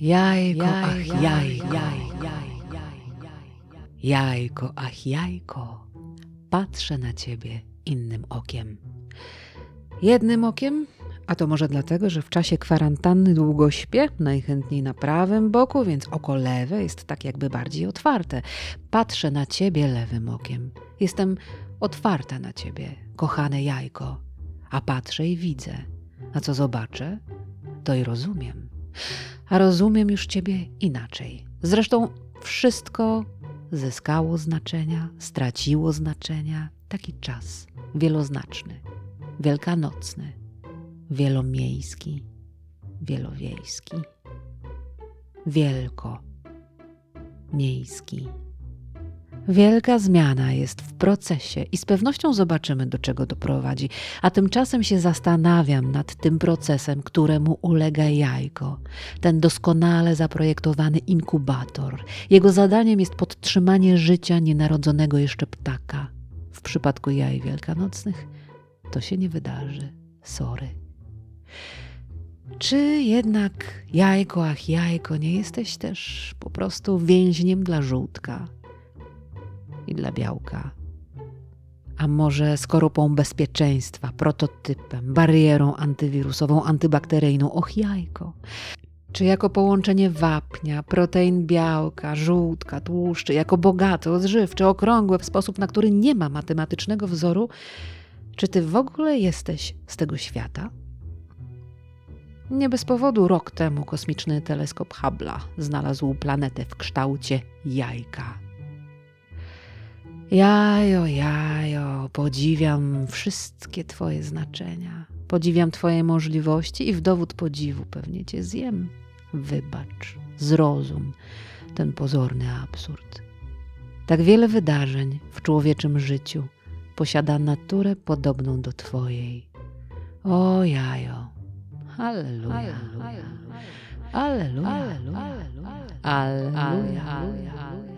Jajko, ach jaj, jaj, jaj, jajko, ach jajko, patrzę na ciebie innym okiem. Jednym okiem, a to może dlatego, że w czasie kwarantanny długo śpię, najchętniej na prawym boku, więc oko lewe jest tak jakby bardziej otwarte. Patrzę na ciebie lewym okiem. Jestem otwarta na ciebie, kochane jajko, a patrzę i widzę. A co zobaczę, to i rozumiem a rozumiem już Ciebie inaczej. Zresztą wszystko zyskało znaczenia, straciło znaczenia. Taki czas wieloznaczny, wielkanocny, wielomiejski, wielowiejski, wielko miejski. Wielka zmiana jest w procesie i z pewnością zobaczymy, do czego doprowadzi. A tymczasem się zastanawiam nad tym procesem, któremu ulega jajko, ten doskonale zaprojektowany inkubator. Jego zadaniem jest podtrzymanie życia nienarodzonego jeszcze ptaka. W przypadku jaj wielkanocnych to się nie wydarzy. Sorry. Czy jednak jajko, ach jajko, nie jesteś też po prostu więźniem dla żółtka? I dla białka. A może skorupą bezpieczeństwa, prototypem, barierą antywirusową, antybakteryjną, och jajko. Czy jako połączenie wapnia, protein białka, żółtka, tłuszczy, jako bogate, odżywcze, okrągłe w sposób, na który nie ma matematycznego wzoru, czy ty w ogóle jesteś z tego świata? Nie bez powodu rok temu kosmiczny teleskop Hubble'a znalazł planetę w kształcie jajka. Jajo, jajo, podziwiam wszystkie Twoje znaczenia. Podziwiam Twoje możliwości i w dowód podziwu pewnie Cię zjem. Wybacz, zrozum ten pozorny absurd. Tak wiele wydarzeń w człowieczym życiu posiada naturę podobną do Twojej. O jajo, Alleluja, Alleluja, Alleluja, Alleluja, Alleluja.